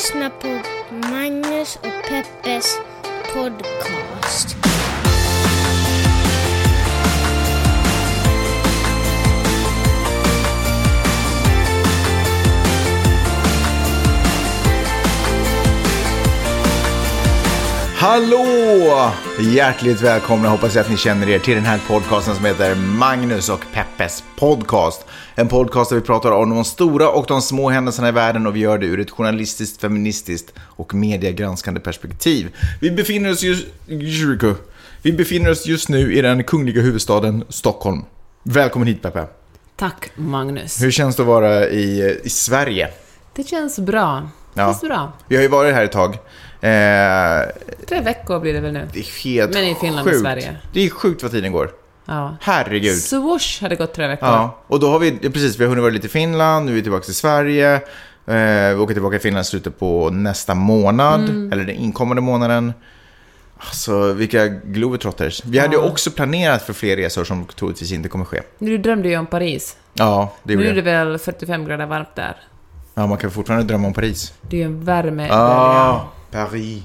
lyssnar på Magnus och Peppes podcast. Hallå! Hjärtligt välkomna, hoppas jag att ni känner er till den här podcasten som heter Magnus och Peppes podcast. En podcast där vi pratar om de stora och de små händelserna i världen och vi gör det ur ett journalistiskt, feministiskt och mediegranskande perspektiv. Vi befinner oss just, vi befinner oss just nu i den kungliga huvudstaden Stockholm. Välkommen hit Peppe. Tack Magnus. Hur känns det att vara i, i Sverige? Det känns bra. Det Ja. känns bra. Vi har ju varit här ett tag. Eh, Tre veckor blir det väl nu? det är helt Men i Finland och sjukt. Sverige. Det är sjukt vad tiden går. Ja. Herregud. Swoosh hade gått tre veckor. Ja, och då har vi, ja, precis, vi har hunnit vara lite i Finland, nu är vi tillbaka till Sverige. Eh, vi åker tillbaka till Finland i slutet på nästa månad, Mm. eller den inkommande månaden. Alltså, vilka globetrotters. Vi hade ju också planerat för fler resor som troligtvis inte kommer ske. Du drömde ju om Paris. Ja, det Nu gjorde är det väl 45 grader varmt där. Ja, man kan fortfarande drömma om Paris. Det är ju en värme... Ah, Paris.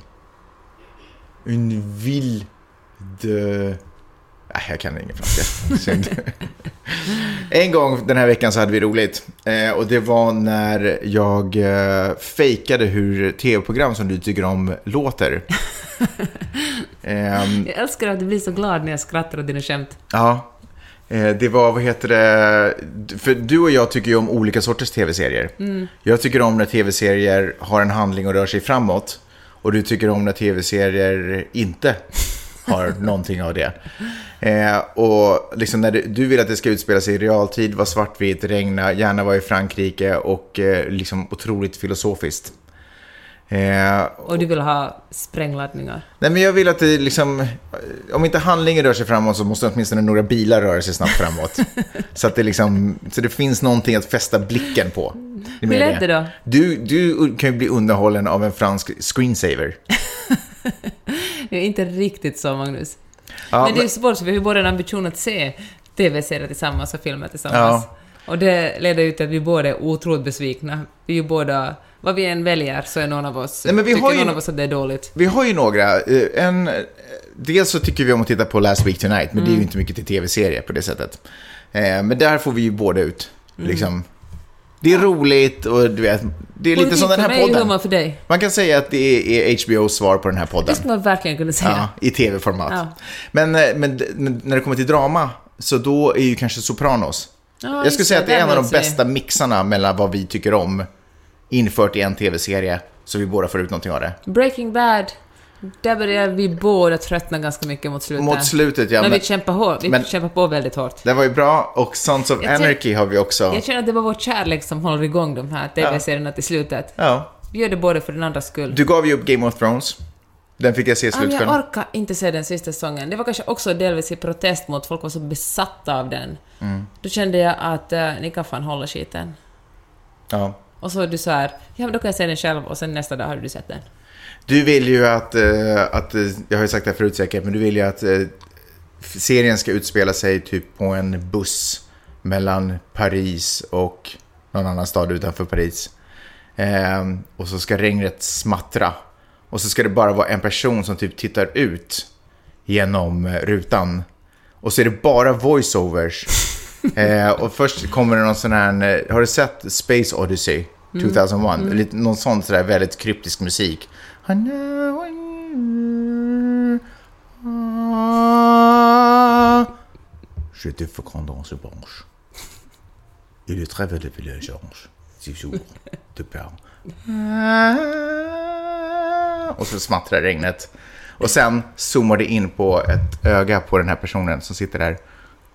Une ville de... Nej, jag kan ingen franska. Synd. en gång den här veckan så hade vi roligt. Eh, och det var när jag eh, fejkade hur tv-program som du tycker om låter. Ehm, Jag älskar att du blir så glad när jag skrattar åt dina skämt. ja. Eh, det var, vad heter det, för du och jag tycker ju om olika sorters tv-serier. Jag tycker om när tv-serier har en handling och rör sig framåt. Och du tycker om när tv-serier inte har någonting av det. Eh, och liksom när du, du vill att det ska utspela sig i realtid, vara svartvitt, regna, gärna vara i Frankrike och eh, liksom otroligt filosofiskt. Eh, Och du vill ha sprängladdningar. Nej, men jag vill att det liksom... Om inte handlingen rör sig framåt så måste åtminstone några bilar röra sig snabbt framåt. så att det liksom... Så det finns någonting att fästa blicken på. Hur lät det då? Du, du kan ju bli underhållen av en fransk screensaver. Det är inte riktigt så, Magnus. Ja, men det är ju svårt, för vi har båda en ambition att se TV-serier tillsammans och filmer tillsammans. Och det leder ut till att vi båda är otroligt besvikna. Vi är ju båda... Vad vi än väljer så är någon av oss... Nej, men vi tycker har ju- någon av oss att det är dåligt. Vi har ju några. eh, En, dels så tycker vi om att titta på Last Week Tonight, men det är ju inte mycket till tv-serie på det sättet. Eh, Men där får vi ju båda ut. Liksom. Det är roligt och du vet, det är lite som den här mig podden. humor för dig. Man kan säga att det är HBOs svar på den här podden. Det skulle man verkligen kunna säga. Ja, i tv-format. Ja. Men, eh, men, men när det kommer till drama, så då är ju kanske Sopranos. Ja, jag skulle säga att det är en av de bästa mixarna mellan vad vi tycker om, infört i en tv-serie, så vi båda får ut någonting av det. Breaking Bad, där börjar vi båda tröttna ganska mycket mot slutet. Mot slutet, ja. Men Men, vi kämpar hårt. Vi kämpar på väldigt hårt. det var ju bra, och Sons of Jag känner- Anarchy har vi också. Jag känner att det var vår kärlek som håller igång de här TV-serierna till slutet. Ja. Vi gör det både för den andras skull. Du gav ju upp Game of Thrones. Den fick jag se i Ja, men jag orkar inte se den sista säsongen. Det var kanske också delvis i protest mot folk var så besatta av den. Mm. Då kände jag att uh, ni kan fan hålla skiten. Ja. Och så var du så här, ja men då kan jag se den själv och sen nästa dag har du sett den. Du vill ju att, eh, att, eh, jag har ju sagt det här förut säkert, men du vill ju att eh, serien ska utspela sig typ på en buss mellan Paris och någon annan stad utanför Paris. Ehm, och så ska regnet smattra. Och så ska det bara vara en person som typ tittar ut genom rutan. Och så är det bara voiceovers. eh, och först kommer det någon sån här, har du sett Space Odyssey 2001? Lite, någon sån sådär väldigt kryptisk musik. Je te fecond dans ce branche. Il est très le village orange. Toujours de peur. Och så smattrar regnet. Och sen zoomar det in på ett öga på den här personen som sitter där.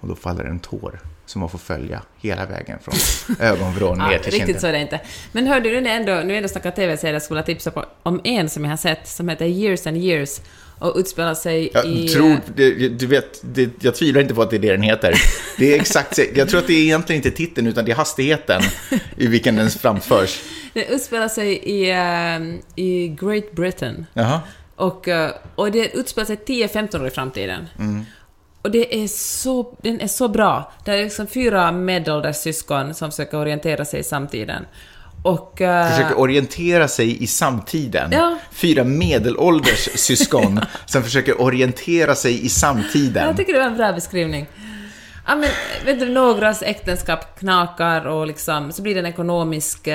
Och då faller en tår som man får följa hela vägen från ögonvrån ner Ja, till riktigt kinden. så är det inte. Men hörde du, nu är ändå, nu är ändå snackar TV-serier, skulle jag tipsa på, om en som jag har sett som heter Years and Years och utspelar sig Jag i... tror, det, du vet, det, jag tvivlar inte på att det är det den heter. Det är exakt, jag tror att det är egentligen inte titeln utan det är hastigheten i vilken den framförs. Den utspelar sig i, ehm, i Great Britain. Jaha. Och, eh, och det utspelar sig 10-15 år i framtiden. Och det är så, den är så bra. Det är liksom fyra medelålders syskon som försöker orientera sig i samtiden. Och... eh, Försöker orientera sig i samtiden. Ja. Fyra medelålders syskon som försöker orientera sig i samtiden. Jag tycker det var en bra beskrivning. Ja, men, vet du, någras äktenskap knakar och liksom, så blir det en ekonomisk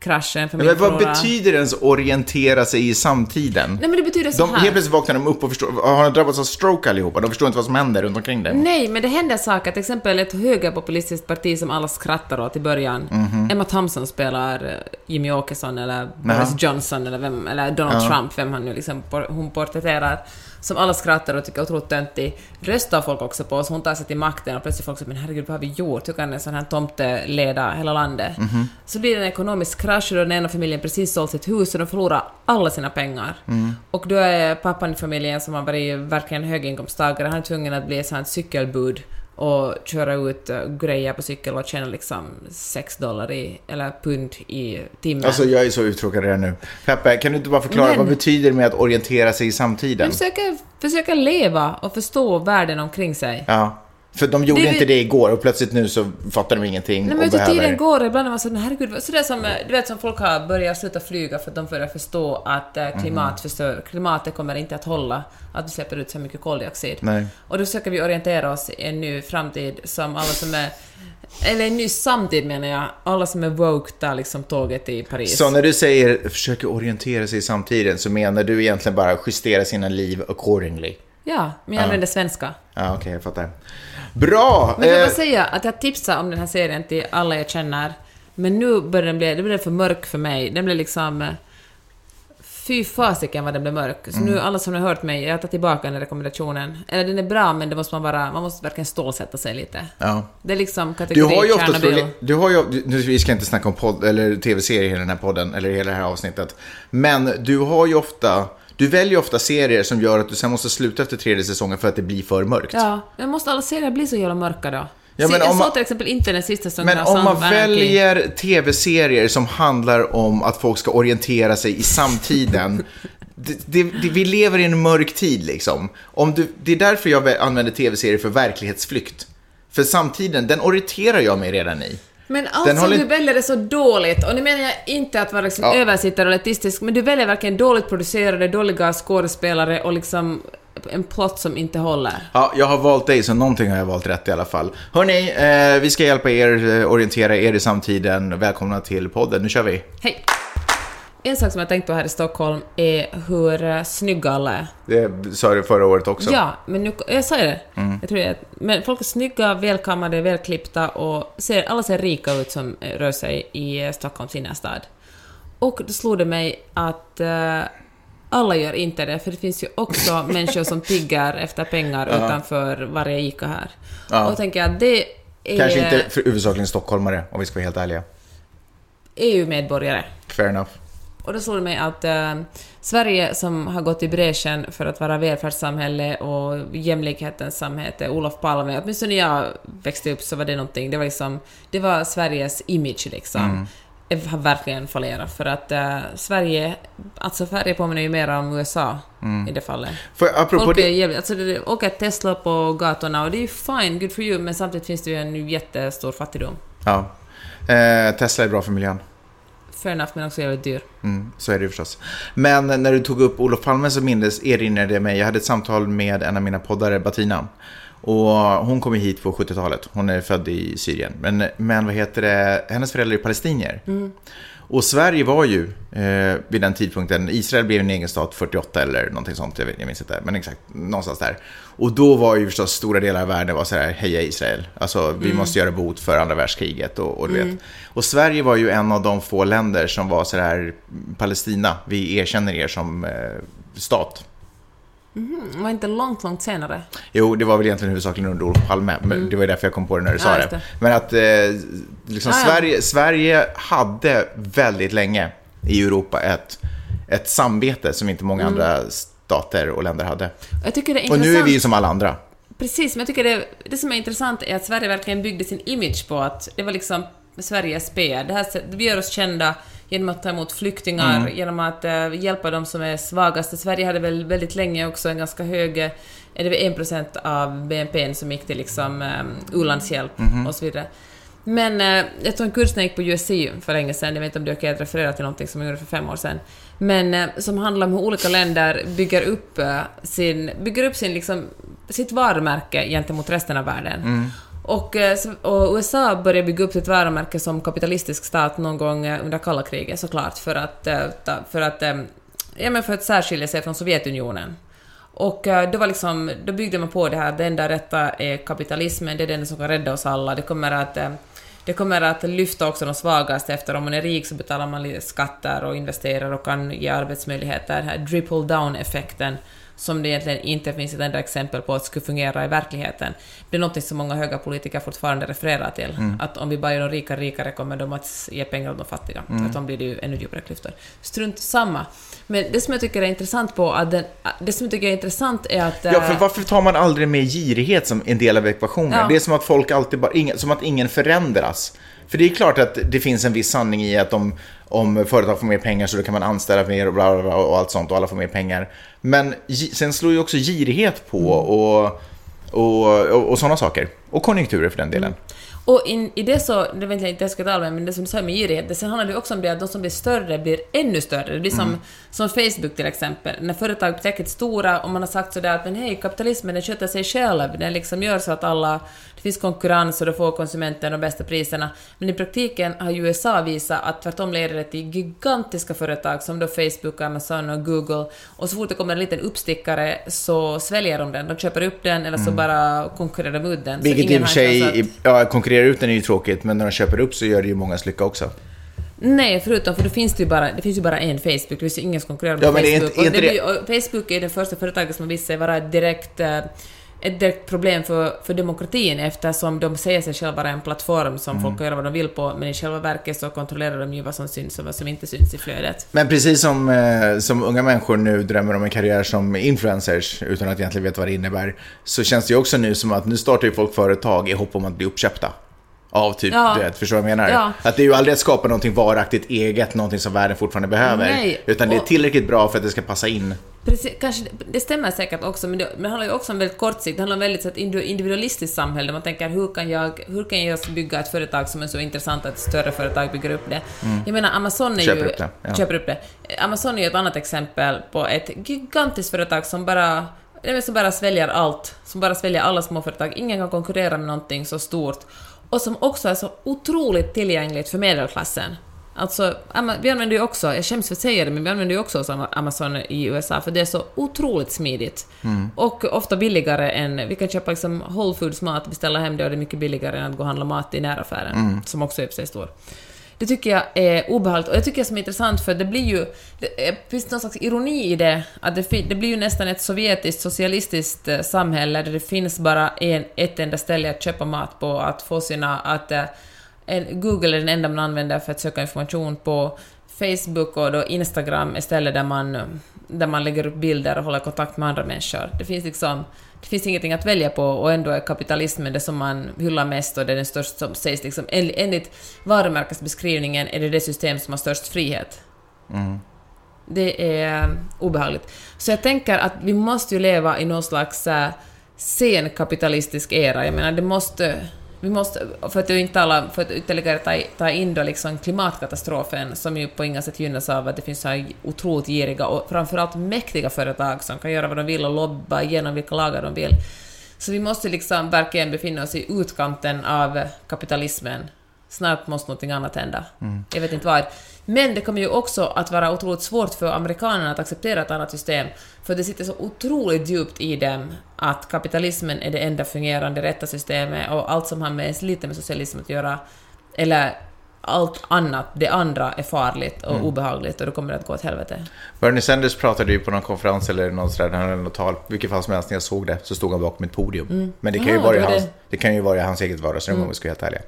eh, krasch, en Men vad betyder ens orientera sig i samtiden? Nej, men det betyder så De, här. helt plötsligt vaknar de upp och förstår, har de drabbats av stroke allihopa? De förstår inte vad som händer runt omkring dem. Nej, men det händer saker. Till exempel ett högerpopulistiskt parti som alla skrattar åt i början. Mhm. Emma Thompson spelar eh, Jimmy Åkesson eller Boris Johnson eller, vem, eller Donald Trump, vem han nu liksom hon porträtterar. Som alla skrattar och tycker är otroligt töntig. Röstar folk också på, så hon tar sig till makten och plötsligt folk säger men herregud vad har vi gjort? Hur kan en sån här tomte leda hela landet? Mhm. Så blir det en ekonomisk krasch och den ena familjen precis sålt sitt hus och de förlorar alla sina pengar. Mm. Och då är pappan i familjen som har varit verkligen höginkomsttagare, han är tvungen att bli ett sånt cykelbud och köra ut eh, grejer på cykel och tjäna liksom 6 dollar i, eller pund i timmen. Alltså jag är så uttråkad redan nu. Peppe, kan du inte bara förklara Men- vad betyder det med att orientera sig i samtiden? Försöka, försöka leva och förstå världen omkring sig. Ja. För de gjorde Det- inte det igår och plötsligt nu så fattar de ingenting Nej och men du, behöver... tiden går ibland är man så men herregud, vad- sådär som, du vet som folk har börjat sluta flyga för att de börjar förstå att Mhm. eh, klimat förstör, klimatet kommer inte att hålla, att vi släpper ut så mycket koldioxid. Nej. Och då försöker vi orientera oss i en ny framtid som alla som är, eller en ny samtid menar jag, alla som är woke tar liksom tåget i Paris. Så när du säger försöker orientera sig i samtiden så menar du egentligen bara justera sina liv accordingly? Ja, men jag använder svenska. Ja, okej, jag fattar. Bra! Men jag vill Eh, säga att jag tipsar om den här serien till alla jag känner, men nu börjar den bli, det blir för mörk för mig. Den blir liksom... eh, Fy fasiken vad den blev mörk. Så Mm. nu, alla som har hört mig, jag tar tillbaka den rekommendationen. Eller den är bra, men det måste man bara, man måste verkligen stålsätta sig lite. ja. Det är liksom Du kategori har ju ofta du har ju, nu, vi ska inte snacka om podd eller tv-serier i den här podden, eller hela det här avsnittet. Men du har ju ofta, du väljer ofta serier som gör att du sen måste sluta efter tredje säsongen för att det blir för mörkt. Ja, men måste alla serier bli så jävla mörka då? Ja, men jag såg till exempel inte den sista säsongen Men om man väljer tv-serier som handlar om att folk ska orientera sig i samtiden. det, det, det, vi lever i en mörk tid liksom. Om du, det är därför jag vä- använder tv-serier för verklighetsflykt. För samtiden, den orienterar jag mig redan i. Men alltså håller du väljer det så dåligt, och nu menar jag inte att vara liksom Ja. översittare och elitistisk, men du väljer verkligen dåligt producerade, dåliga skådespelare och liksom en plott som inte håller. Ja, jag har valt dig, så någonting har jag valt rätt i alla fall. Hörni, eh, vi ska hjälpa er eh, orientera er i samtiden. Välkomna till podden, nu kör vi. Hej! En sak som jag tänkt på här i Stockholm är hur eh, snygga alla är. Det sa du förra året också. Ja, men nu... Jag sa det. Mm. Jag tror det. Men folk är snygga, välkammade, välklippta och ser, alla ser rika ut som rör sig i eh, Stockholms innerstad. Och då slog det mig att eh, alla gör inte det, för det finns ju också människor som tigger efter pengar utanför varje ICA här. Ja. Och då tänker jag att det är Kanske inte för huvudsakligen stockholmare, om vi ska vara helt ärliga. EU-medborgare. Fair enough. Och då slog det mig att eh, Sverige som har gått i bräschen för att vara välfärdssamhälle och jämlikhetens samhälle, Olof Palme, åtminstone när jag växte upp så var det någonting, det var liksom, det var Sveriges image liksom. Det har verkligen fallerat för att eh, Sverige, alltså Sverige påminner ju mer om USA i det fallet. För, apropå Folk det, är jävligt, alltså det åker Tesla på gatorna och det är ju fine, good for you, men samtidigt finns det ju en jättestor fattigdom. Ja. Eh, Tesla är bra för miljön. Fair enough, men också jävligt dyr. Mm, så är det ju förstås. Men när du tog upp Olof Palme så mindes erinrade det mig, jag hade ett samtal med en av mina poddare, Batina. Och hon kom hit på 70-talet, hon är född i Syrien. Men, men vad heter det, hennes föräldrar är palestinier. Och Sverige var ju eh, vid den tidpunkten, Israel blev en egen stat 48 eller någonting sånt, jag, vet, jag minns inte, men exakt någonstans där. Och då var ju förstås stora delar av världen var så här, heja Israel, alltså vi måste göra bot för andra världskriget och, och du vet. Och Sverige var ju en av de få länder som var så här, Palestina, vi erkänner er som eh, stat. Det var inte långt, långt senare. Jo, det var väl egentligen huvudsakligen under Olof Palme, men det var ju därför jag kom på det när du sa Mm. Ja, det. just Men att eh, liksom Ja, ja. Sverige, Sverige hade väldigt länge i Europa ett, ett samvete som inte många Mm. andra stater och länder hade. Det Och nu är vi ju som alla andra. Precis, men jag tycker det, det som är intressant är att Sverige verkligen byggde sin image på att det var liksom Sveriges. Det här, sätt- vi gör oss kända genom att ta emot flyktingar, Mm. genom att eh, hjälpa de som är svagaste. Sverige hade väl väldigt länge också en ganska hög, eh, är det väl 1% av BNP som gick till liksom um, u-landshjälp Mhm. och så vidare. Men eh, jag tog en kurs när jag gick på USC för länge sedan, jag vet inte om okej att referera till någonting som jag gjorde för fem år sedan, men eh, som handlar om hur olika länder bygger upp eh, sin, bygger upp sin liksom, sitt varumärke gentemot resten av världen. Och, eh, och USA började bygga upp sitt varumärke som kapitalistisk stat någon gång eh, under kalla kriget såklart, för att, eh, för att, ja, men för att särskilja sig från Sovjetunionen. Och då, var liksom, då byggde man på det här, det enda rätta är kapitalismen, det är det enda som kan rädda oss alla. Det kommer att, det kommer att lyfta också de svagaste efter om man är rik så betalar man skatter och investerar och kan ge arbetsmöjligheter. Den här dripple down-effekten som det egentligen inte finns ett enda exempel på att skulle fungera i verkligheten. Det är något som många höga politiker fortfarande refererar till. Att om vi bara gör de rika rikare kommer de att ge pengar åt de fattiga. Att då blir det ju ännu djupare klyftor. Strunt samma. Men det som jag tycker är intressant på att den, det som jag tycker är intressant är att... Ja, för eh, varför tar man aldrig med girighet som en del av ekvationen? Ja. Det är som att folk alltid bara, som att ingen förändras. För det är klart att det finns en viss sanning i att om, om företag får mer pengar så då kan man anställa mer och bla bla bla och allt sånt och alla får mer pengar. Men sen slår ju också girighet på och, och, och, och sådana saker. Och konjunkturer för den delen. Och in, i det så, det vet jag inte jag ska tala med, men det som du sa med girighet, det sen handlar det också om det att de som blir större blir ännu större. Det blir som, som Facebook till exempel, när företag blir stora och man har sagt sådär att men hej, kapitalismen den sköter sig själv, den liksom gör så att alla, det finns konkurrens och då får konsumenten de bästa priserna. Men i praktiken har ju USA visat att tvärtom leder det till gigantiska företag som då Facebook, Amazon och Google och så fort det kommer en liten uppstickare så sväljer de den, de köper upp den eller så bara konkurrerar de ut den. Vilket i och för sig, att- ja, konkurrera ut den är ju tråkigt, men när de köper upp så gör det ju mångas lycka också. Nej, förutom för det finns det ju bara, det finns ju bara en Facebook, det finns ju ingen som konkurrerar med Ja, det Facebook. inte- och inte blir, och Facebook är det första företaget som har visat sig vara direkt, eh, ett direkt problem för, för demokratin eftersom de säger sig själva vara en plattform som Mm. folk kan göra vad de vill på, men i själva verket så kontrollerar de ju vad som syns och vad som inte syns i flödet. Men precis som, eh, som unga människor nu drömmer om en karriär som influencers utan att egentligen veta vad det innebär, så känns det ju också nu som att nu startar ju folk företag i hopp om att bli uppköpta. Av typ, Ja. du vet, förstår du vad jag menar? Ja. Att det är ju aldrig att skapa någonting varaktigt eget, någonting som världen fortfarande behöver. Nej, Utan det är tillräckligt bra för att det ska passa in. Precis, kanske, det stämmer säkert också, men det, men det handlar ju också om väldigt kort sikt. Det handlar om väldigt så ett individu- individualistiskt samhälle, där man tänker hur kan jag, hur kan jag bygga ett företag som är så intressant att ett större företag bygger upp det? Jag menar, Amazon är Mm. Köper ju... upp det, ja. Köper upp det. Amazon är ju ett annat exempel på ett gigantiskt företag som bara nej, men som bara sväljer allt, som bara sväljer alla småföretag. Ingen kan konkurrera med någonting så stort. Och som också är så otroligt tillgängligt för medelklassen. Alltså, vi använder ju också, jag skäms för att säga det, men vi använder ju också som Amazon i USA, för det är så otroligt smidigt. Och ofta billigare än, vi kan köpa liksom Whole Foods mat, beställa hem det och det är mycket billigare än att gå och handla mat i näraffären, som också är i sig stor. Det tycker jag är obehagligt och jag tycker det som är intressant för det blir ju... Det eh, finns någon slags ironi i det, att det, det blir ju nästan ett sovjetiskt socialistiskt eh, samhälle där det finns bara en, ett enda ställe att köpa mat på, att få sina... Att, eh, en, Google är den enda man använder för att söka information på. Facebook och då Instagram är stället där man, där man lägger upp bilder och håller kontakt med andra människor. Det finns liksom... Det finns ingenting att välja på och ändå är kapitalismen det som man hyllar mest och det är den största som sägs liksom. En- Enligt varumärkesbeskrivningen är det det system som har störst frihet. Det är eh, obehagligt. Så jag tänker att vi måste ju leva i någon slags äh, sen kapitalistisk era. Jag menar, det måste... Vi måste, för att inte alla, för att ytterligare ta, ta in då liksom klimatkatastrofen som ju på inga sätt gynnas av att det finns så här otroligt giriga och framförallt mäktiga företag som kan göra vad de vill och lobba igenom vilka lagar de vill. Så vi måste liksom verkligen befinna oss i utkanten av kapitalismen. Snart måste någonting annat hända. Jag vet inte vad. Men det kommer ju också att vara otroligt svårt för amerikanerna att acceptera ett annat system, för det sitter så otroligt djupt i dem att kapitalismen är det enda fungerande rätta systemet och allt som har med ens lite med socialism att göra, eller allt annat, det andra är farligt och obehagligt och då kommer det att gå åt helvete. Bernie Sanders pratade ju på någon konferens eller något sådär, han hade något tal. Vilket fall som helst när jag såg det så stod han bakom ett podium. Men det kan, ju vara det hans, det. kan ju vara i hans eget vardagsrum om vi ska vara helt ärliga.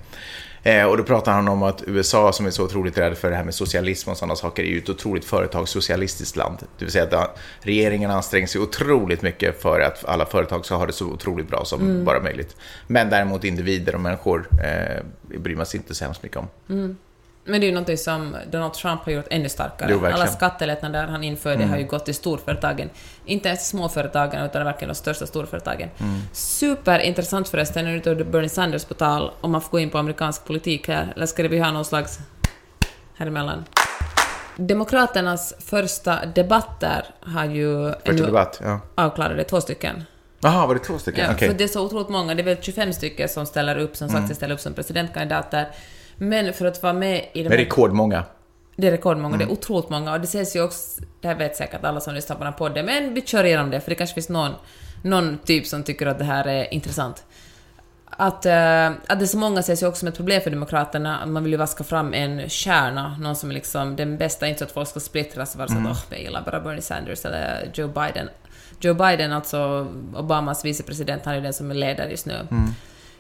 Eh, och då pratar han om att USA som är så otroligt rädd för det här med socialism och sådana saker är ju ett otroligt företagssocialistiskt land. Det vill säga att ja, regeringen anstränger sig otroligt mycket för att alla företag ska ha det så otroligt bra som bara möjligt. Men däremot individer och människor eh, bryr man sig inte så hemskt mycket om. Men det är ju någonting som Donald Trump har gjort ännu starkare. Jo. Alla skattelättnader han införde har ju gått till storföretagen. Inte ens småföretagen, utan verkligen de största storföretagen. Superintressant förresten, nu tog Bernie Sanders på tal, om man får gå in på amerikansk politik här, eller ska det vi ha någon slags här emellan? Demokraternas första debatter har ju Första debatt, ja. avklarade, två stycken. Jaha, var det två stycken? Ja, Okej. för det är så otroligt många, det är väl 25 stycken som ställer upp, som sagt sig ställa upp som presidentkandidater. Men för att vara med i de Men här rekordmånga. det är rekordmånga, Mm. det är otroligt många och det sägs ju också, det här vet säkert alla som lyssnar på den här podden, men vi kör igenom det för det kanske finns någon, någon typ som tycker att det här är intressant. Att, eh, att det är så många ses ju också som ett problem för Demokraterna, man vill ju vaska fram en kärna, någon som är liksom den bästa, inte så att folk ska splittras och vara så Mm. att åh, jag gillar bara Bernie Sanders eller Joe Biden. Joe Biden, alltså Obamas vicepresident, han är den som är ledare just nu. Mm.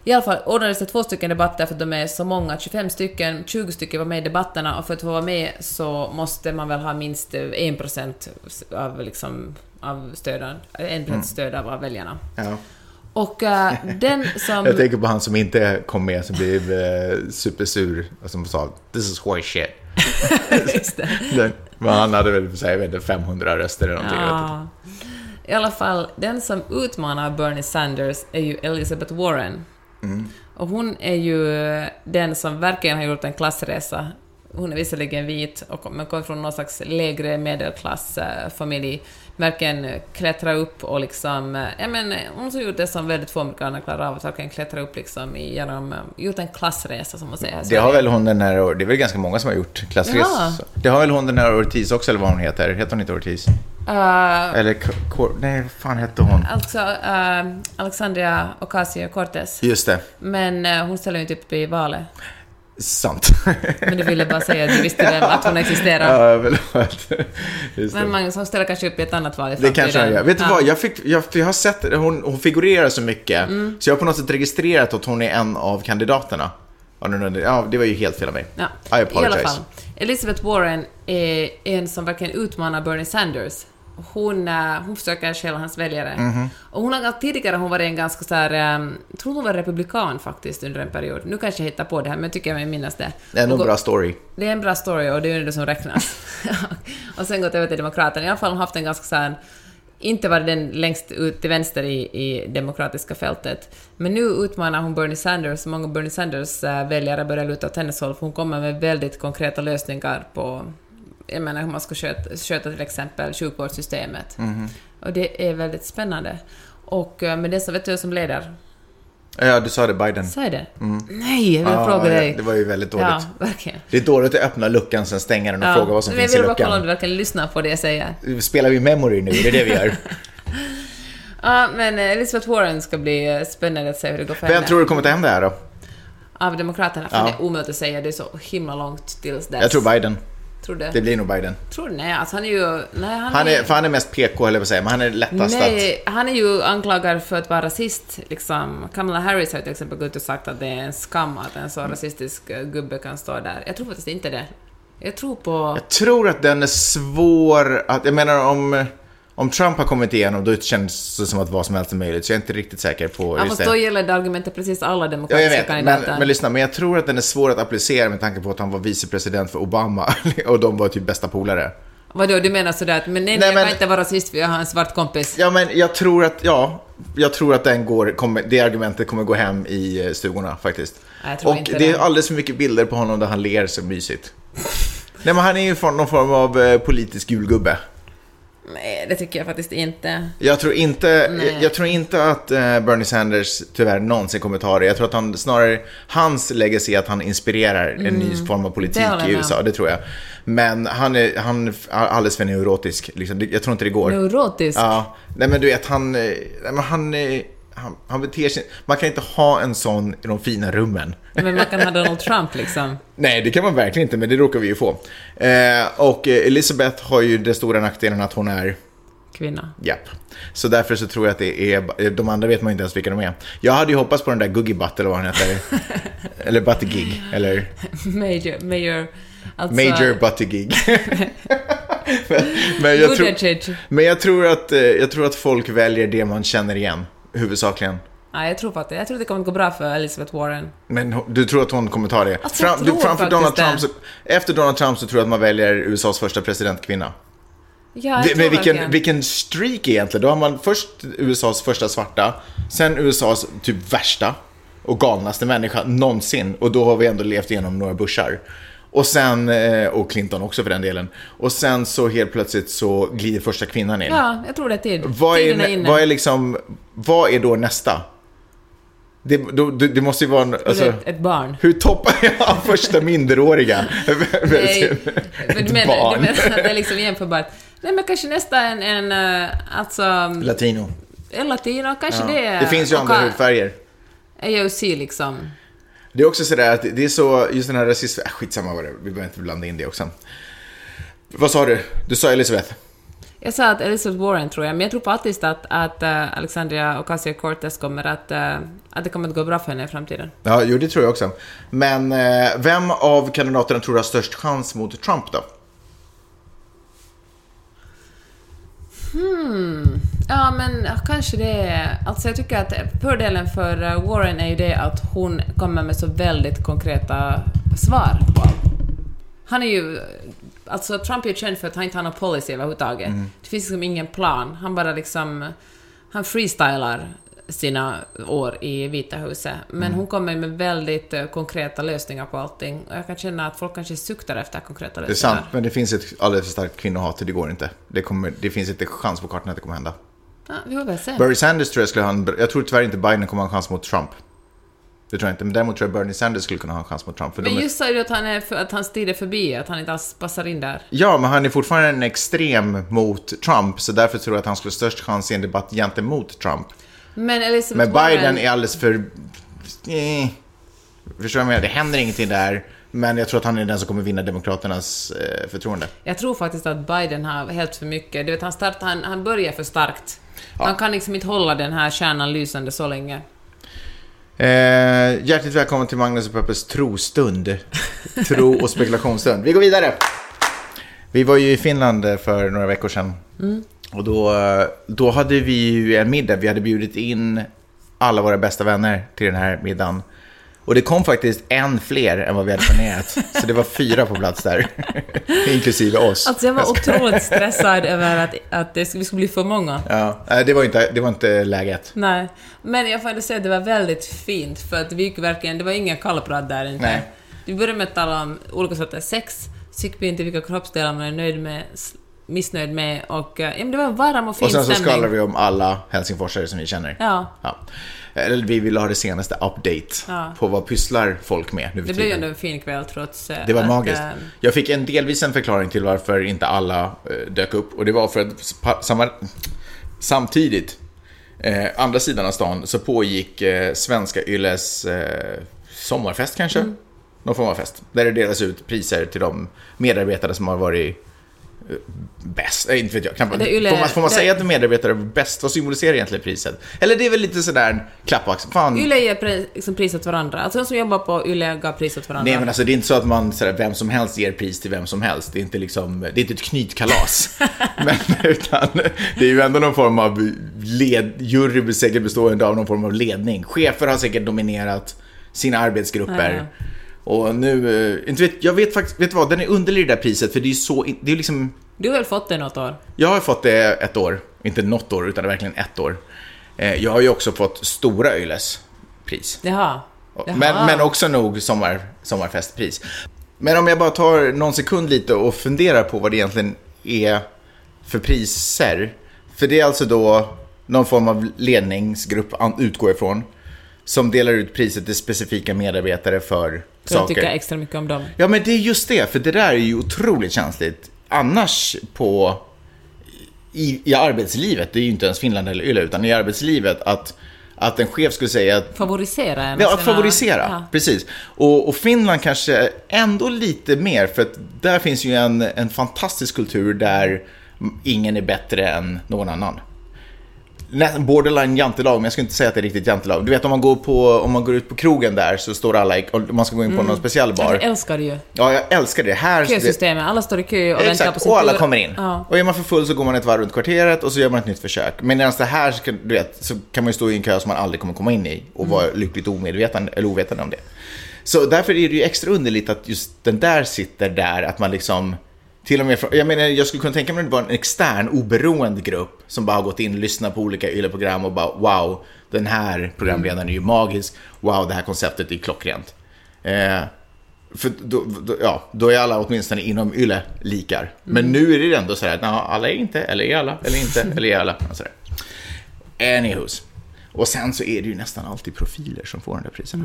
I alla fall ordnades det två stycken debatter för att de är så många, 25 stycken, 20 stycken var med i debatterna och för att få vara med så måste man väl ha minst eh, 1% av, liksom, av stöden, 1% stöd av väljarna. Ja. Och eh, den som... Jag tänker på han som inte kom med, som blev eh, supersur och som sa “This is horse shit”. Just. Den- Men han hade väl jag vet inte, 500 röster eller någonting. Ja. I alla fall, den som utmanar Bernie Sanders är ju Elizabeth Warren. Mm. Och hon är ju den som verkligen har gjort en klassresa. Hon är visserligen vit, och, men kommer från någon slags lägre medelklassfamilj. Verkligen klättra upp och liksom... Ja, men, hon har gjort det som väldigt få amerikaner klarar av, att verkligen klättra upp liksom i- genom... Gjort en klassresa, som man säger. Det har väl hon den här, det är väl ganska många som har gjort klassresor. Ja. Det har väl hon den här Ortiz också, eller vad hon heter. Heter hon inte Ortiz? Eh, Eller, nej, vad fan hette hon? alltså, eh, Alexandria Ocasio-Cortez. Just det, Men eh, hon ställer ju inte upp i valet. Sant. Men du ville bara säga att du visste vem, att hon existerar. ja, förlåt. Just Men. Magnus, hon ställer kanske upp i ett annat val i Det kanske hon gör. Vet du Ja. vad, jag, fick, jag, jag har sett, hon, hon figurerar så mycket, Mm. så jag har på något sätt registrerat att hon är en av kandidaterna. Ja, det var ju helt fel av mig. Ja. I I alla apologize. fall. Elizabeth Warren är en som verkligen utmanar Bernie Sanders. Hon, eh, hon försöker stjäla hans väljare. Mhm. Och hon har tidigare hon varit en ganska så här, eh, jag tror hon var republikan faktiskt under en period. Nu kanske jag hittar på det här, men jag tycker jag mig minnas det. Det är en bra story. Det är en bra story och det är det som räknas. och sen gått över till Demokraterna. I alla fall har hon haft en ganska så här, inte varit den längst ut till vänster i, i demokratiska fältet. Men nu utmanar hon Bernie Sanders, många Bernie Sanders eh, väljare börjar luta åt hennes håll, för hon kommer med väldigt konkreta lösningar på jag menar hur man ska sköta, sköta till exempel sjukvårdssystemet. Och det är väldigt spännande. Och eh, med det så vet du som leder? Ja, du sa det, Biden. Säg det. Nej, jag vill Ja, fråga dig. Det var ju väldigt dåligt. Ja, verkligen. Det är dåligt att öppna luckan, sen stänga den och fråga vad som finns i Jag vill bara kolla om luckan. du verkligen lyssnar på det jag säger. Spelar vi memory nu? Det är det vi gör. Ja, men eh, Elizabeth Warren ska bli eh, spännande att se hur det går för Vem henne. tror du kommer ta hem det här då? Av Demokraterna, för Ja. det är omöjligt att säga, det är så himla långt tills dess. Jag tror Biden. Tror du? Det blir nog Biden. Tror du? Nej, alltså han är ju... Nej, han, Han är, för han är mest PK, jag på att säga, men han är lättast att... Nej, han är ju anklagad för att vara rasist. Liksom. Kamala Harris har till exempel gått ut och sagt att det är en skam att en så rasistisk eh, gubbe kan stå där. Jag tror faktiskt inte det. Jag tror på... Jag tror att den är svår att... Jag menar om... Om Trump har kommit igenom, då känns det som att vad som helst är möjligt. Så jag är inte riktigt säker på Ja, fast det. då gäller det argumentet precis alla Ja, demokratiska jag vet. Men, kandidater. men lyssna, men jag tror att den är svår att applicera med tanke på att han var vicepresident för Obama och de var typ bästa polare. Vadå, du menar sådär att men nej, nej, Nej, jag men- kan inte vara rasist för jag har en svart kompis? Ja, men jag tror att, ja, jag tror att den går, kommer, det argumentet kommer gå hem i eh, stugorna faktiskt. Nej, jag tror och inte det är alldeles för mycket bilder på honom där han ler så mysigt. Nej, men han är ju från någon form av eh, politisk julgubbe. Nej, det tycker jag faktiskt inte. Jag tror inte, jag, jag tror inte att eh, Bernie Sanders tyvärr någonsin kommer ta det. Jag tror att han snarare, hans legacy är att han inspirerar en ny form av politik Mm. I USA, det tror jag. Men han är, han är alldeles för neurotisk, liksom. Jag tror inte det går. Neurotisk. Ja, nej men du vet han, nej, men han, han, han beter sig, man kan inte ha en sån i de fina rummen. Men man kan ha Donald Trump liksom. Nej, det kan man verkligen inte, men det råkar vi ju få. Eh, och eh, Elizabeth har ju den stora nackdelen att hon är Kvinna. Japp. Så därför så tror jag att det är, de andra vet man inte ens vilka de är. Jag hade ju hoppats på den där Googie Butt eller vad han heter. eller Buttigig, eller Major, major... Alltså, Major Buttigig. men, men, jag tror, men jag tror att, eh, jag tror att folk väljer det man känner igen, huvudsakligen. Nej, jag tror faktiskt Jag tror det kommer att gå bra för Elizabeth Warren. Men du tror att hon kommer ta det? Alltså, Fram, du, framför Donald det. Trump så, efter Donald Trump så tror jag att man väljer USAs första presidentkvinna. Ja, jag Det, tror men vilken, vilken streak egentligen. Då har man först USAs första svarta, sen USAs typ värsta och galnaste människa någonsin. Och då har vi ändå levt igenom några Bushar. Och sen, eh, och Clinton också för den delen. Och sen så helt plötsligt så glider första kvinnan in. Ja, jag tror det är tid. Vad Tiden är är, inne. vad är liksom, vad är då nästa? Det, då, det, det måste ju vara, en- alltså, ett, ett barn. hur toppar jag första minderåriga? Nej, men Ett menar, barn. du menar att det är liksom jämförbart? Nej, men kanske nästa en, en eh, alltså, Latino. en latino, kanske Ja. det. Det finns ju andra hudfärger. AOC liksom. Det är också sådär att det är så, just den här rasismen, äh, skitsamma vad det vi behöver inte blanda in det också. Vad sa du? Du sa Elisabeth? Jag sa att Elizabeth Warren tror jag, men jag tror faktiskt att, att eh, Alexandria Ocasio-Cortez kommer att, eh, att det kommer att gå bra för henne i framtiden. Ja, jo det tror jag också. Men eh, vem av kandidaterna tror du har störst chans mot Trump då? Ja, men kanske det är... Alltså jag tycker att fördelen för eh, Warren är ju det att hon kommer med så väldigt konkreta svar på allt. Han är ju... Alltså Trump är ju känd för att han inte har någon policy överhuvudtaget. Det finns liksom ingen plan. Han bara liksom... Han freestylar sina år i Vita huset. Men hon kommer med väldigt eh, konkreta lösningar på allting. Och jag kan känna att folk kanske suktar efter konkreta Det är lösningar. sant, men det finns ett alldeles för starkt kvinnohat, det går inte. Det, kommer, det finns inte chans på kartan att det kommer hända. Ja, vi får väl se. Bernie Sanders tror jag skulle ha en, jag tror tyvärr inte Biden kommer ha en chans mot Trump. Det tror jag inte, men däremot tror jag Bernie Sanders skulle kunna ha en chans mot Trump. För Men är, just sa ju att, han är för, att hans tid är förbi, att han inte alls passar in där. Ja, men han är fortfarande en extrem mot Trump, så därför tror jag att han skulle ha störst chans i en debatt gentemot Trump. Men Elizabeth Men Biden är alldeles för... Eh, förstår du vad jag menar? Det händer ingenting där. Men jag tror att han är den som kommer vinna Demokraternas eh, förtroende. Jag tror faktiskt att Biden har helt för mycket. Du vet, han, start, han, han börjar för starkt. Han kan liksom inte hålla den här kärnan lysande så länge. Eh, hjärtligt välkommen till Magnus och Peppes trostund. Tro och spekulationsstund. Vi går vidare. Vi var ju i Finland eh, för några veckor sedan. Och då, då hade vi ju en middag. Vi hade bjudit in alla våra bästa vänner till den här middagen. Och det kom faktiskt en fler än vad vi hade planerat. Så det var fyra på plats där. Inklusive oss. Alltså jag var otroligt stressad över att, att det, vi skulle bli för många. Ja, det var inte, det var inte läget. Nej. Men jag får ändå säga att det var väldigt fint, för att vi gick verkligen... Det var ingen kallprat där inte. Nej. Vi började med att tala om olika sorters sex, så gick vi in till vilka kroppsdelar man är nöjd med, missnöjd med och... eh, Ja, men det var en varm och fin Och sen så stämning. skvallrar vi om alla helsingforsare som vi känner. Ja. Ja. Eller vi ville ha det senaste update Ja. på vad pysslar folk med nu Det blev ju ändå en fin kväll trots... eh, Det var att, magiskt. eh, Jag fick en delvis en förklaring till varför inte alla eh, dök upp. Och det var för att samma, samtidigt, eh, andra sidan av stan, så pågick eh, Svenska Ylles eh, sommarfest kanske? Mm. Någon form av fest. Där det delas ut priser till de medarbetare som har varit bäst. Eh, inte vet jag. Knappt. Yle- får man, får man det- säga att en medarbetare är bäst? Vad symboliserar egentligen priset? Eller det är väl lite sådär klapp på axeln. Fan, Yle ger pri, liksom pris åt varandra. Alltså de som jobbar på Yle gav pris åt varandra. Nej men alltså det är inte så att man sådär, vem som helst ger pris till vem som helst. Det är inte liksom, det är inte ett knytkalas. men utan det är ju ändå någon form av led, jury blir säkert bestående av någon form av ledning. Chefer har säkert dominerat sina arbetsgrupper. Och nu, eh, inte vet, jag vet faktiskt, vet du vad, den är underlig det där priset för det är så, det är liksom, Du har väl fått det något år? jag har fått det ett år, inte något år utan verkligen ett år. Eh, Jag har ju också fått Stora Yles pris. Jaha. Jaha. Men, men också nog sommar, sommarfestpris. Men om jag bara tar någon sekund lite och funderar på vad det egentligen är för priser. För det är alltså då någon form av ledningsgrupp, utgår ifrån, som delar ut priset till specifika medarbetare för, För att saker. tycka extra mycket om dem. Ja, men det är just det, för det där är ju otroligt känsligt. Annars på... I, i arbetslivet, det är ju inte ens Finland eller Yle, utan i arbetslivet, att, att en chef skulle säga att Favorisera en Ja, att favorisera. Ja. Precis. Och, och Finland kanske ändå lite mer, för att där finns ju en, en fantastisk kultur där ingen är bättre än någon annan. Borderline jantelag, men jag skulle inte säga att det är riktigt jantelag. Du vet om man går, på, om man går ut på krogen där så står alla, i, om man ska gå in på någon speciell bar. Jag älskar det ju. Ja, jag älskar det. Här... Kösystemet, alla står i kö och väntar på Exakt, sin och alla kommer in. Ja. Och är man för full så går man ett varv runt kvarteret och så gör man ett nytt försök. Men medan det här, du vet, så kan man ju stå i en kö som man aldrig kommer komma in i och vara Mm. lyckligt omedveten eller ovetande om det. Så därför är det ju extra underligt att just den där sitter där, att man liksom till och med, jag menar, jag skulle kunna tänka mig att det var en extern, oberoende grupp som bara har gått in och lyssnat på olika ylleprogram och bara wow, den här programledaren är ju magisk, wow, det här konceptet är klockrent. Eh, för då, då, ja, då är alla åtminstone inom YLE likar. Men nu är det ändå så här att alla är inte, eller är alla, eller inte, eller är alla. Och. Anywho's. Och sen så är det ju nästan alltid profiler som får den där priserna.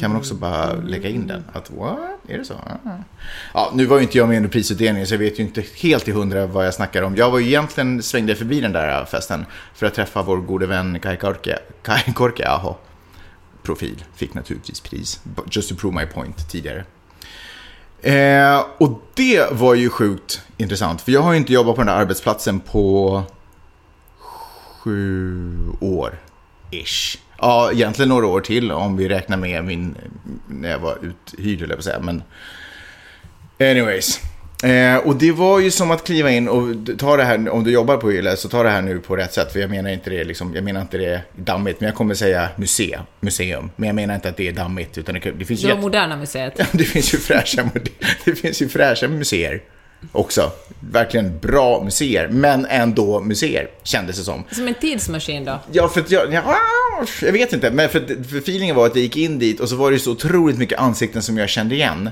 Kan man också bara lägga in den? Att what? Är det så? Ja, nu var ju inte jag med under prisutdelningen så jag vet ju inte helt till hundra vad jag snackar om. Jag var ju egentligen svängde förbi den där festen för att träffa vår gode vän Kai Korke, Kai Korke Aho. Profil, fick naturligtvis pris. Just to prove my point tidigare. Eh, och det var ju sjukt intressant, för jag har ju inte jobbat på den där arbetsplatsen på sju år. Ish. Ja, egentligen några år till om vi räknar med min, när jag var uthyrd, eller på att säga. Men anyways. Eh, och det var ju som att kliva in och ta det här, om du jobbar på YLE, så ta det här nu på rätt sätt. För jag menar inte det, liksom, jag menar inte det dammigt, men jag kommer säga muse, museum. Men jag menar inte att det är dammigt, utan det, det finns Det var jätte- Moderna Museet. Ja, det finns ju fräscha, det finns ju fräscha museer också. Verkligen bra museer, men ändå museer, kändes det som. Som en tidsmaskin då. Ja, för att jag, ja, jag vet inte, men för, för feelingen var att jag gick in dit och så var det så otroligt mycket ansikten som jag kände igen.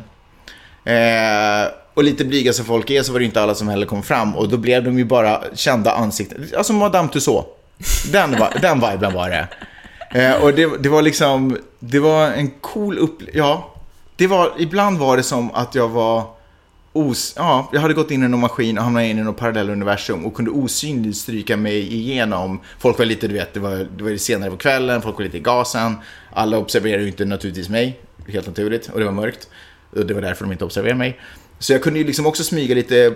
Eh, och lite blyga som folk är så var det inte alla som heller kom fram och då blev de ju bara kända ansikten. Alltså Madame Tussauds. Den, var, den viben var det. Eh, och det, det var liksom, det var en cool upplevelse. Ja, det var, ibland var det som att jag var os, ja, jag hade gått in i någon maskin och hamnat in i något parallelluniversum och kunde osynligt stryka mig igenom. Folk var lite, du vet, det var, det var senare på kvällen, folk var lite i gasen. Alla observerade ju inte naturligtvis mig, helt naturligt, och det var mörkt. Och det var därför de inte observerade mig. Så jag kunde ju liksom också smyga lite eh,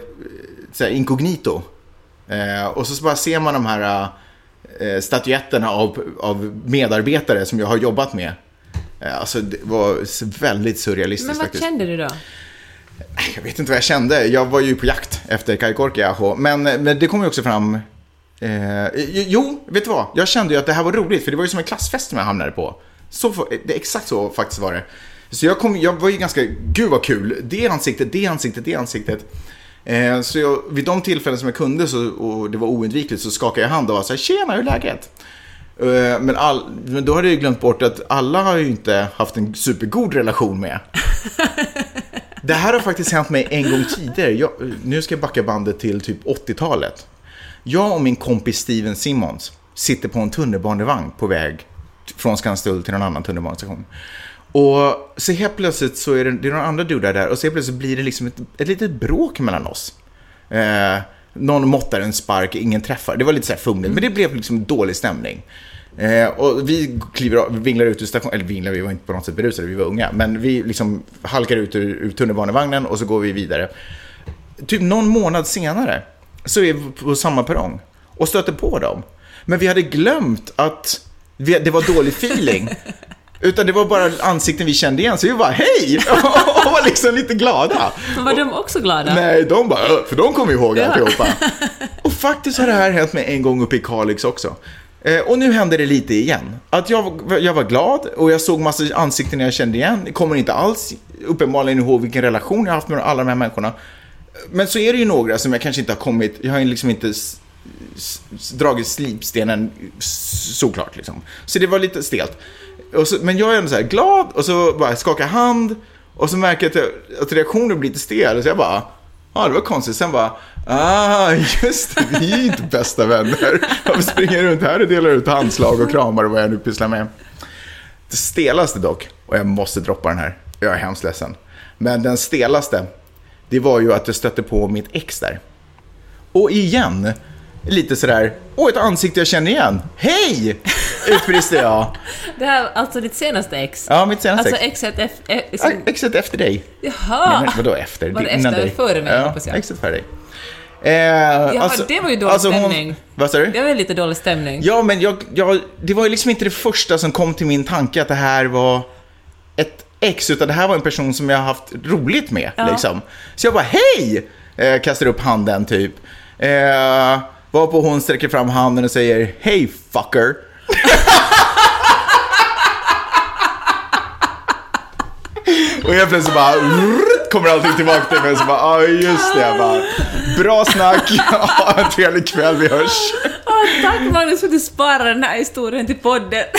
så här, inkognito. Eh, och så bara ser man de här eh, statyetterna av, av medarbetare som jag har jobbat med. Eh, alltså det var väldigt surrealistiskt Men vad faktiskt. kände du då? Jag vet inte vad jag kände. Jag var ju på jakt efter Kai Korkiaho. Men, eh, men det kom ju också fram... Eh, jo, vet du vad? Jag kände ju att det här var roligt, för det var ju som en klassfest som jag hamnade på. Så, det, exakt så faktiskt var det. Så jag, kom, jag var ju ganska, gud vad kul, det ansiktet, det ansiktet, det ansiktet. Eh, så jag, vid de tillfällen som jag kunde så, och det var oundvikligt så skakade jag hand och var så här, tjena, hur är läget? Eh, men, all, men då hade jag ju glömt bort att alla har ju inte haft en supergod relation med. Det här har faktiskt hänt mig en gång tidigare. Jag, nu ska jag backa bandet till typ 80-talet. Jag och min kompis Steven Simmons sitter på en tunnelbanevagn på väg från Skanstull till någon annan tunnelbanestation. Och så helt plötsligt så är det, det är några andra dudar där och så helt plötsligt blir det liksom ett, ett litet bråk mellan oss. Eh, någon måttar en spark, ingen träffar. Det var lite så här fumligt, men det blev liksom dålig stämning. Eh, och vi kliver av, vinglar ut ur stationen, eller vinglar, vi var inte på något sätt berusade, vi var unga. Men vi liksom halkar ut ur, ur tunnelbanevagnen och så går vi vidare. Typ någon månad senare så är vi på samma perrong och stöter på dem. Men vi hade glömt att vi, det var dålig feeling. Utan det var bara ansikten vi kände igen, så vi bara hej! Och var liksom lite glada. Var de också glada? Nej, de bara, för de kommer ihåg Ja. alltihopa. Och faktiskt har det här hänt mig en gång uppe i Kalix också. Eh, och nu händer det lite igen. Att jag, var- jag var glad och jag såg massa ansikten jag kände igen. Kommer inte alls uppenbarligen ihåg vilken relation jag haft med alla de här människorna. Men så är det ju några som jag kanske inte har kommit, jag har ju liksom inte dragit slipstenen såklart liksom. Så det var lite stelt. Och så, men jag är ändå så här glad och så bara skakar hand och så märker jag att, jag, att reaktionen blir lite stel. Så jag bara, ja det var konstigt. Sen bara, ah just det, vi är inte bästa vänner. Varför springer runt här och delar ut handslag och kramar och vad jag nu pysslar med. Det stelaste dock, och jag måste droppa den här, jag är hemskt ledsen. Men den stelaste, det var ju att jag stötte på mitt ex där. Och igen, lite sådär, åh ett ansikte jag känner igen. Hej! Utbrister jag. Det här är alltså ditt senaste ex? Ja, mitt senaste Alltså ex. exet som, Exet efter dig. Nej, jaha! men vadå efter? Var det Innan efter dig. före mig, Ja, hoppas jag? exet före dig. Ja, alltså, det var ju dålig alltså hon- stämning. Vad sa du? Det var lite dålig stämning. Ja, men jag, jag, det var ju liksom inte det första som kom till min tanke att det här var ett ex, utan det här var en person som jag haft roligt med. Ja. Liksom. Så jag bara, hej! Eh, kastar upp handen typ. Eh, varpå hon sträcker fram handen och säger, hej fucker. Och helt plötsligt bara kommer allting tillbaka till mig och så bara, ja ah, just det. Jag bara, Bra snack, ha en trevlig kväll, vi hörs. Åh, tack Magnus för att du sparar den här historien till podden.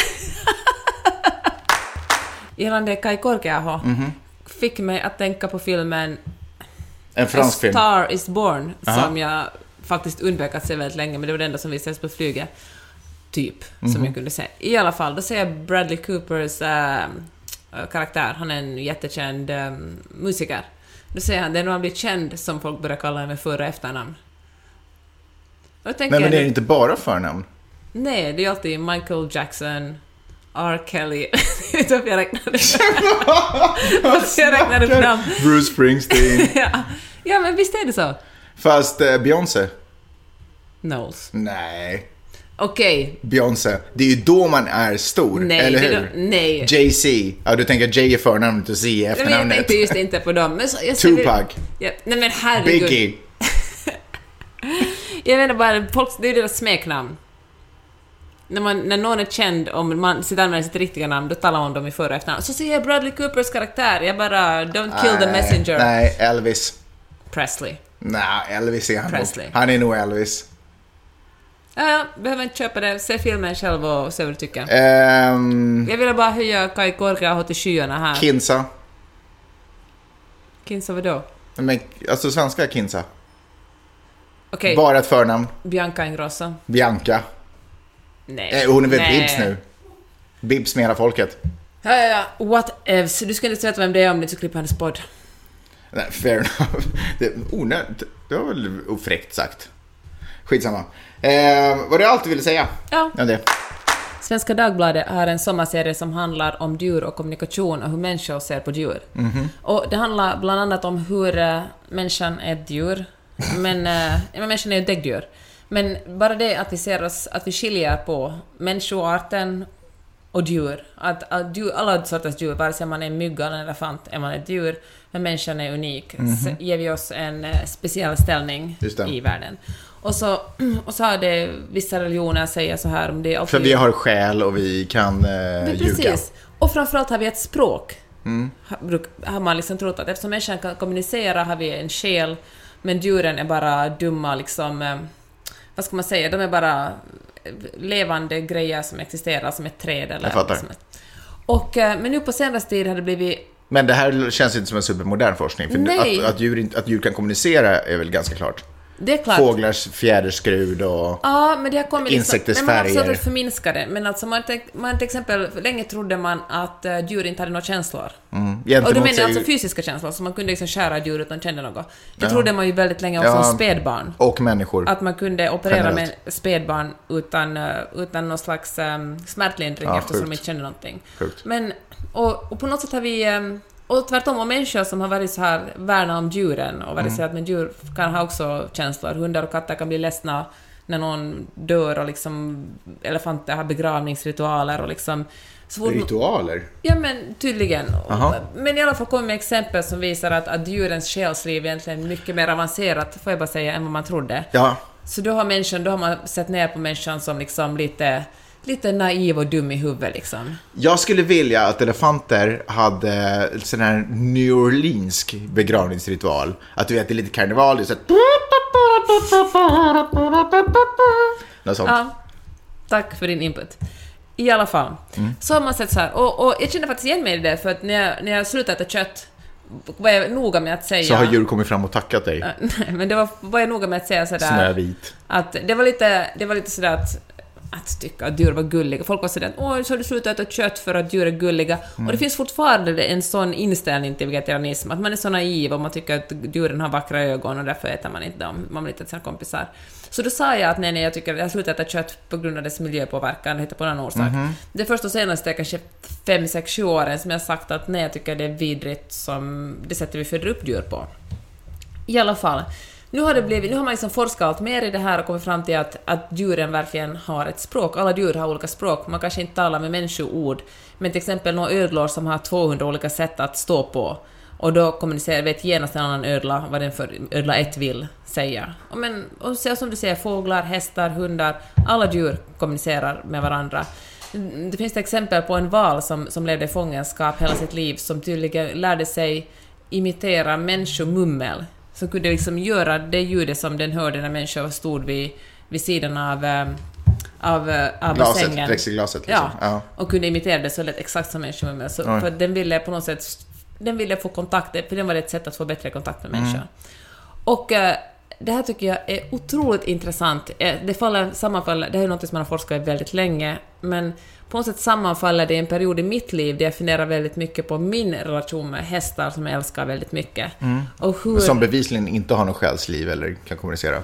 Gällande Kai Korkeaho Mhm. fick mig att tänka på filmen En A fransk film. Star is born, Aha. som jag faktiskt undvek att se väldigt länge, men det var det enda som visades på flyget. Typ, Mhm. som jag kunde se. I alla fall, då ser jag Bradley Coopers äh, karaktär, han är en jättekänd äh, musiker. Då säger han, det är när man blir känd som folk börjar kalla en med för och efternamn. Och tänker, Men, det är inte bara förnamn. Nej, det är alltid Michael Jackson, R. Kelly. Inte varför jag räknade jag räknade fram. Bruce Springsteen. Ja. ja, men visst är det så? Fast eh, Beyoncé? Knowles. Nej. Okej. Beyoncé. Det är ju då man är stor, Nej, eller hur? då- nej. Jay-Z. Ja, du tänker Jay är förnamnet och Z är Nej, men jag efternamnet. tänkte just inte på dem. Men så, jag Tupac. Ja, nej men herregud. Biggie. Jag menar bara, folk, det är ju deras smeknamn. När, man, när någon är känd, om man sitter använder sitt riktiga namn, då talar man om dem i för och efternamn. Så ser jag Bradley Coopers karaktär, jag bara “Don't kill the Nej, messenger”. Nej, Elvis. Presley. Nej, Elvis är han Presley. nog. Han är nog Elvis. Ja, behöver inte köpa det. Se filmen själv och se vad du tycker. Ehm, Jag ville bara höja Kai Korkeaho till skyarna här. Kinsa. Kinsa vadå? Men, alltså svenska Kinsa. Okej, Bara ett förnamn. Bianca Ingrosso. Bianca. Nej. Eh, hon är väl Nej. Bibs nu? Bibs med hela folket. Ja, ja, ja. What evs. Du ska inte veta vem det är om du inte ska klippa hennes podd. Nej, fair enough. Det onödigt. Det var väl ofräckt sagt. Skitsamma. Eh, var det allt du ville säga? Ja. Ja, det. Svenska Dagbladet har en sommarserie som handlar om djur och kommunikation och hur människor ser på djur. Och det handlar bland annat om hur uh, människan är ett djur, men, ja, men människan är ett däggdjur. Men bara det att vi ser oss, att vi skiljer på människoarten och djur. Att, att djur, alla sorters djur, vare sig man är en mygga eller en elefant, är man ett djur. Men människan är unik. Så ger vi oss en eh, speciell ställning i världen. Och så, och så har det vissa religioner säger så här om det. För vi har själ och vi kan eh, Men ljuga. precis. Och framförallt har vi ett språk. Bruk- har man liksom trott att eftersom människan kan kommunicera har vi en själ, men djuren är bara dumma liksom... eh, Vad ska man säga? De är bara levande grejer som existerar som ett träd eller... Jag fattar. Som ett, och, eh, men nu på senaste tid har det blivit... Men det här känns inte som en supermodern forskning. För. Att, att, djur, inte- att djur kan kommunicera är väl ganska klart. Det är klart. Fåglars fjäderskrud och... Ja, men det har kommit liksom... Insekters nej, man har färger. att förminska det, men alltså man, man till exempel, länge trodde man att uh, djur inte hade några känslor. Mm, Och då menar jag alltså fysiska känslor, så man kunde liksom skära djur utan kände något. Det trodde man ju väldigt länge också Ja. som spädbarn. Och människor. Att man kunde operera Generellt. med spädbarn utan, eh, utan någon slags um, smärtlindring Ja, eftersom sjukt. de inte kände någonting. Sjukt. Men, och, och på något sätt har vi... ehm, och tvärtom, och människor som har varit så här värna om djuren och Mm. varit så att men djur kan ha också känslor. Hundar och katter kan bli ledsna när någon dör och liksom elefanter har begravningsritualer och liksom... Ritualer? Ja men tydligen. Aha. Men i alla fall kommer exempel som visar att, att djurens själsliv egentligen är mycket mer avancerat, får jag bara säga, än vad man trodde. Ja. Så då har, människan, då har man sett ner på människan som liksom lite, lite naiv och dum i huvudet liksom. Jag skulle vilja att elefanter hade sån här New Orleansk begravningsritual. Att du vet, det är lite karneval, det är så här... Något sånt. Ja. Tack för din input. I alla fall, Mm. så har man sett så här, och, och jag känner faktiskt igen mig i det, för att när jag, när jag slutade äta kött var jag noga med att säga... Så har djur kommit fram och tackat dig. Nej, men det var, var jag noga med att säga sådär... Snövit. Att det var lite, det var lite sådär att, att tycka att djur var gulliga. Folk var sådär åh, så har du slutat äta kött för att djur är gulliga. Och det finns fortfarande en sån inställning till vegetarianism, att man är så naiv och man tycker att djuren har vackra ögon och därför äter man inte dem. Man vill inte sina kompisar. Så då sa jag att nej, nej, jag tycker att jag har slutat äta kött på grund av dess miljöpåverkan, heter på en annan orsak. Det är först de senaste kanske 5, 6, 7 åren som jag har sagt att nej, jag tycker det är vidrigt som det sättet vi föder upp djur på. I alla fall nu har, det blivit, nu har man liksom forskat allt mer i det här och kommit fram till att, att djuren verkligen har ett språk. Alla djur har olika språk. Man kanske inte talar med människoord, men till exempel några ödlor som har 200 olika sätt att stå på. Och då kommunicerar, vet genast en annan ödla vad den för ödla ett vill säga. Och, men, och så som du säger, fåglar, hästar, hundar, alla djur kommunicerar med varandra. Det finns ett exempel på en val som, som levde i fångenskap hela sitt liv som tydligen lärde sig imitera människomummel. Som kunde liksom göra det ljudet som den hörde när människor stod vid, vid sidan av, eh, av, eh, av Glaset, bassängen. plexiglaset liksom. Ja, och kunde imitera det så lätt exakt som människomummel. Så Oj. för den ville på något sätt den ville få kontakt, för den var ett sätt att få bättre kontakt med människor. Och eh, det här tycker jag är otroligt intressant. Eh, Det faller, sammanfaller, det här är något som man har forskat i väldigt länge, men på något sätt sammanfaller det i en period i mitt liv där jag funderar väldigt mycket på min relation med hästar som jag älskar väldigt mycket. Och hur... Som bevisligen inte har något själsliv eller kan kommunicera.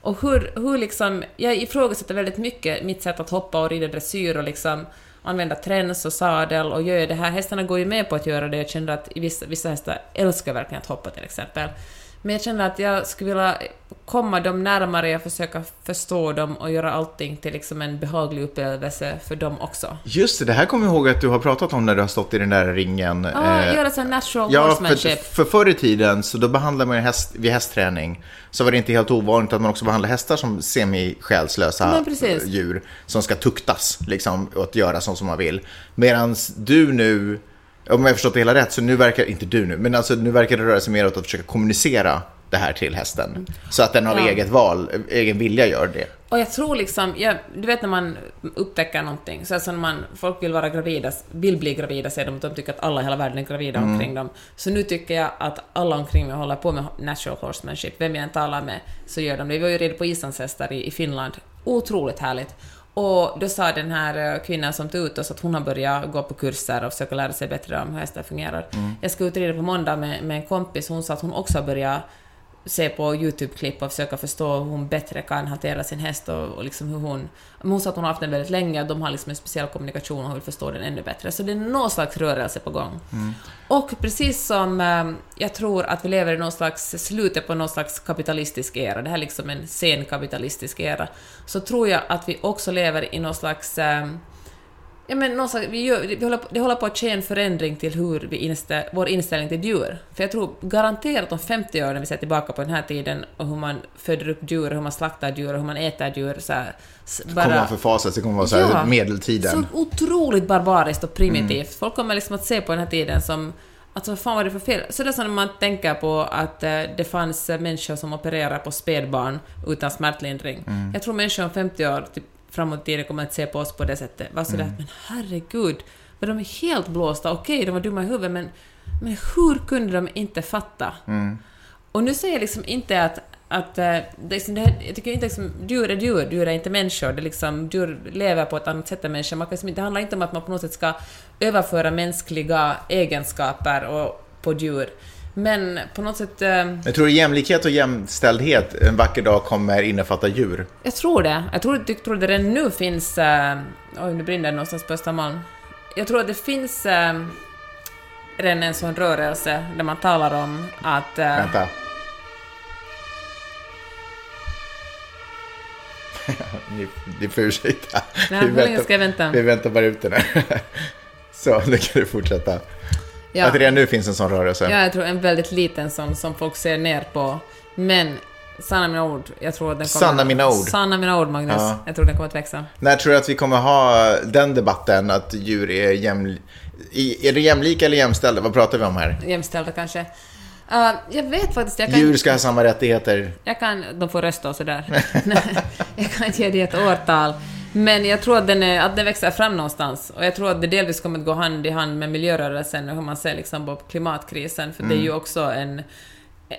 Och hur, hur liksom, jag ifrågasätter väldigt mycket mitt sätt att hoppa och rida dressyr och liksom använda träns och sadel och gör det här. Hästarna går ju med på att göra det. Jag kände att vissa, vissa hästar älskar verkligen att hoppa till exempel. Men jag kände att jag skulle vilja komma dem närmare och försöka förstå dem och göra allting till liksom en behaglig upplevelse för dem också. Just det, det här kommer jag ihåg att du har pratat om när du har stått i den där ringen. Ja, eh, göra så här natural Ja, horsemanship. för, för förr i tiden så då behandlade man ju häst, vid hästträning så var det inte helt ovanligt att man också behandlade hästar som semi-själslösa djur som ska tuktas liksom, och att göra så som man vill. Medan du nu, om jag har förstått det hela rätt, så nu verkar, inte du nu, men alltså nu verkar det röra sig mer åt att försöka kommunicera det här till hästen. Så att den av Ja. eget val, egen vilja gör det. Och jag tror liksom, jag, du vet när man upptäcker någonting, så alltså när man, folk vill vara gravida, vill bli gravida säger de de tycker att alla i hela världen är gravida omkring dem. Så nu tycker jag att alla omkring mig håller på med natural horsemanship, vem jag än talar med så gör de det. Vi var ju redan på islandshästar i, i Finland, otroligt härligt. Och då sa den här eh, kvinnan som tog ut oss att hon har börjat gå på kurser och försöka lära sig bättre om hur hästar fungerar. Jag ska ut och rida på måndag med, med en kompis, hon sa att hon också har börjat se på YouTube-klipp och försöka förstå hur hon bättre kan hantera sin häst och, och liksom hur hon... Hon sa att hon har haft den väldigt länge och de har liksom en speciell kommunikation och hon vill förstå den ännu bättre. Så det är någon slags rörelse på gång. Och precis som eh, jag tror att vi lever i någon slags slutet på någon slags kapitalistisk era, det här är liksom en sen kapitalistisk era, så tror jag att vi också lever i någon slags eh, Ja, men någon slags, vi gör, vi håller på, det håller på att ske en förändring till hur vi instä, vår inställning till djur. För jag tror garanterat om 50 år när vi ser tillbaka på den här tiden och hur man föder upp djur, hur man slaktar djur och hur man äter djur så här, s- Kommer man förfasa sig, det kommer vara så här Ja. medeltiden. så otroligt barbariskt och primitivt. Folk kommer liksom att se på den här tiden som Alltså vad fan var det för fel? Så det är som när man tänker på att eh, det fanns människor som opererar på spädbarn utan smärtlindring. Jag tror människor om 50 år typ, framåt i tiden kommer att se på oss på det sättet. Var sådär, men herregud, men de är helt blåsta. Okej, de var dumma i huvudet, men, men hur kunde de inte fatta? Och nu säger jag liksom inte att, att eh, det liksom, det jag tycker inte liksom, djur är djur, djur är inte människor. Det liksom, djur lever på ett annat sätt än människor. Man kan liksom, det handlar inte om att man på något sätt ska överföra mänskliga egenskaper och, på djur. Men på något sätt, eh, Jag tror jämlikhet och jämställdhet en vacker dag kommer innefatta djur. jag tror det. Jag tror, jag tror det redan nu finns... Eh, oj, nu brinner det någonstans på Östermalm. Jag tror att det finns eh, redan en sån rörelse där man talar om att... Eh, Vänta. Ni, ni får ursäkta. Nej, Vi väntar- ska jag vänta? Vi väntar bara ut den här. Så, nu kan du fortsätta. Ja. Att redan nu finns en sån rörelse. Ja, jag tror en väldigt liten sån som folk ser ner på. Men sanna mina ord, jag tror att den kommer... Sanna mina ord. Sanna mina ord, Magnus. Ja. Jag tror den kommer att växa. När tror du att vi kommer ha den debatten att djur är jäml... Är det jämlika eller jämställda? Vad pratar vi om här? Jämställda kanske. Uh, jag vet faktiskt, jag kan, Djur ska ha samma rättigheter. jag kan... De får rösta och sådär. jag kan inte ge det ett årtal. Men jag tror att den, är, att den växer fram någonstans. Och jag tror att det delvis kommer att gå hand i hand med miljörörelsen och hur man ser liksom på klimatkrisen. För det är ju också en...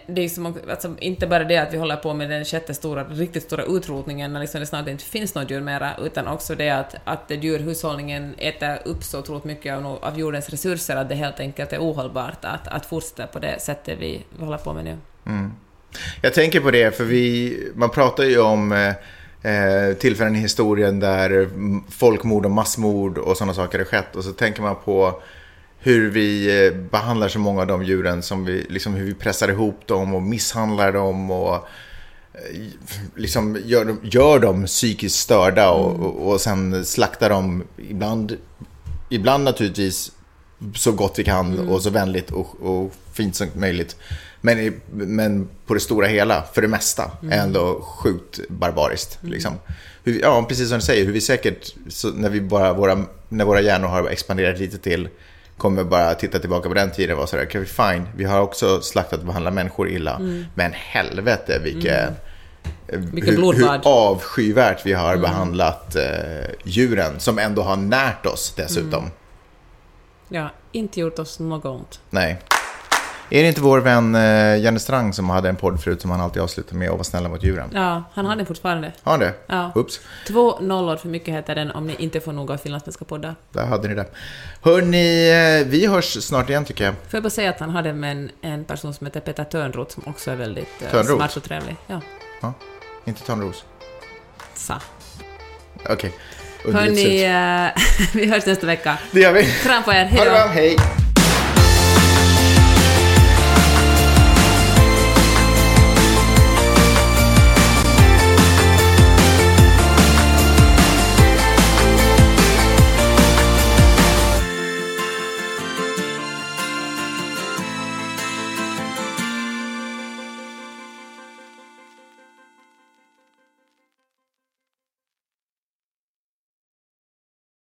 Det är som, alltså, inte bara det att vi håller på med den sjätte stora, riktigt stora utrotningen när liksom det snart inte finns något djur mera, utan också det att, att djurhushållningen äter upp så otroligt mycket av, av jordens resurser att det helt enkelt är ohållbart att, att fortsätta på det sättet vi, håller på med nu. Jag tänker på det, för vi, man pratar ju om eh, eh, tillfällen i historien där mm, folkmord och massmord och sådana saker har skett. Och så tänker man på hur vi eh, behandlar så många av de djuren, som vi, liksom hur vi pressar ihop dem och misshandlar dem och eh, liksom gör, dem- gör dem psykiskt störda och, och, och sen slaktar dem ibland, ibland naturligtvis så gott vi kan och så vänligt och, och fint som möjligt. Men, i, men på det stora hela, för det mesta, är ändå sjukt barbariskt. Liksom. Hur, ja, precis som du säger, hur vi säkert, när, vi bara, våra, när våra hjärnor har expanderat lite till, kommer bara titta tillbaka på den tiden och vara sådär, okay, fine, vi har också slaktat och behandlat människor illa, men helvete vilket... Vilket hur, blodbad. hur avskyvärt vi har behandlat eh, djuren, som ändå har närt oss dessutom. Ja, inte gjort oss något ont. Nej. Är det inte vår vän eh, Jenny Strang som hade en podd förut som han alltid avslutar med att vara snälla mot djuren? Ja, han har den fortfarande. Har han det? Ja. Oops. Två nollor för mycket heter den om ni inte får nog av finlandssvenska poddar. Där hade ni det. Hörni, eh, vi hörs snart igen tycker jag. Får jag bara säga att han hade med en, en person som heter Peter Törnroth som också är väldigt eh, Törnroth? smart och trevlig. Ja, Ja. Inte Törnros. sa. Okej. Underligt Hörni, vi hörs nästa vecka. Det gör vi. Kram på er, Ha det bra, hej!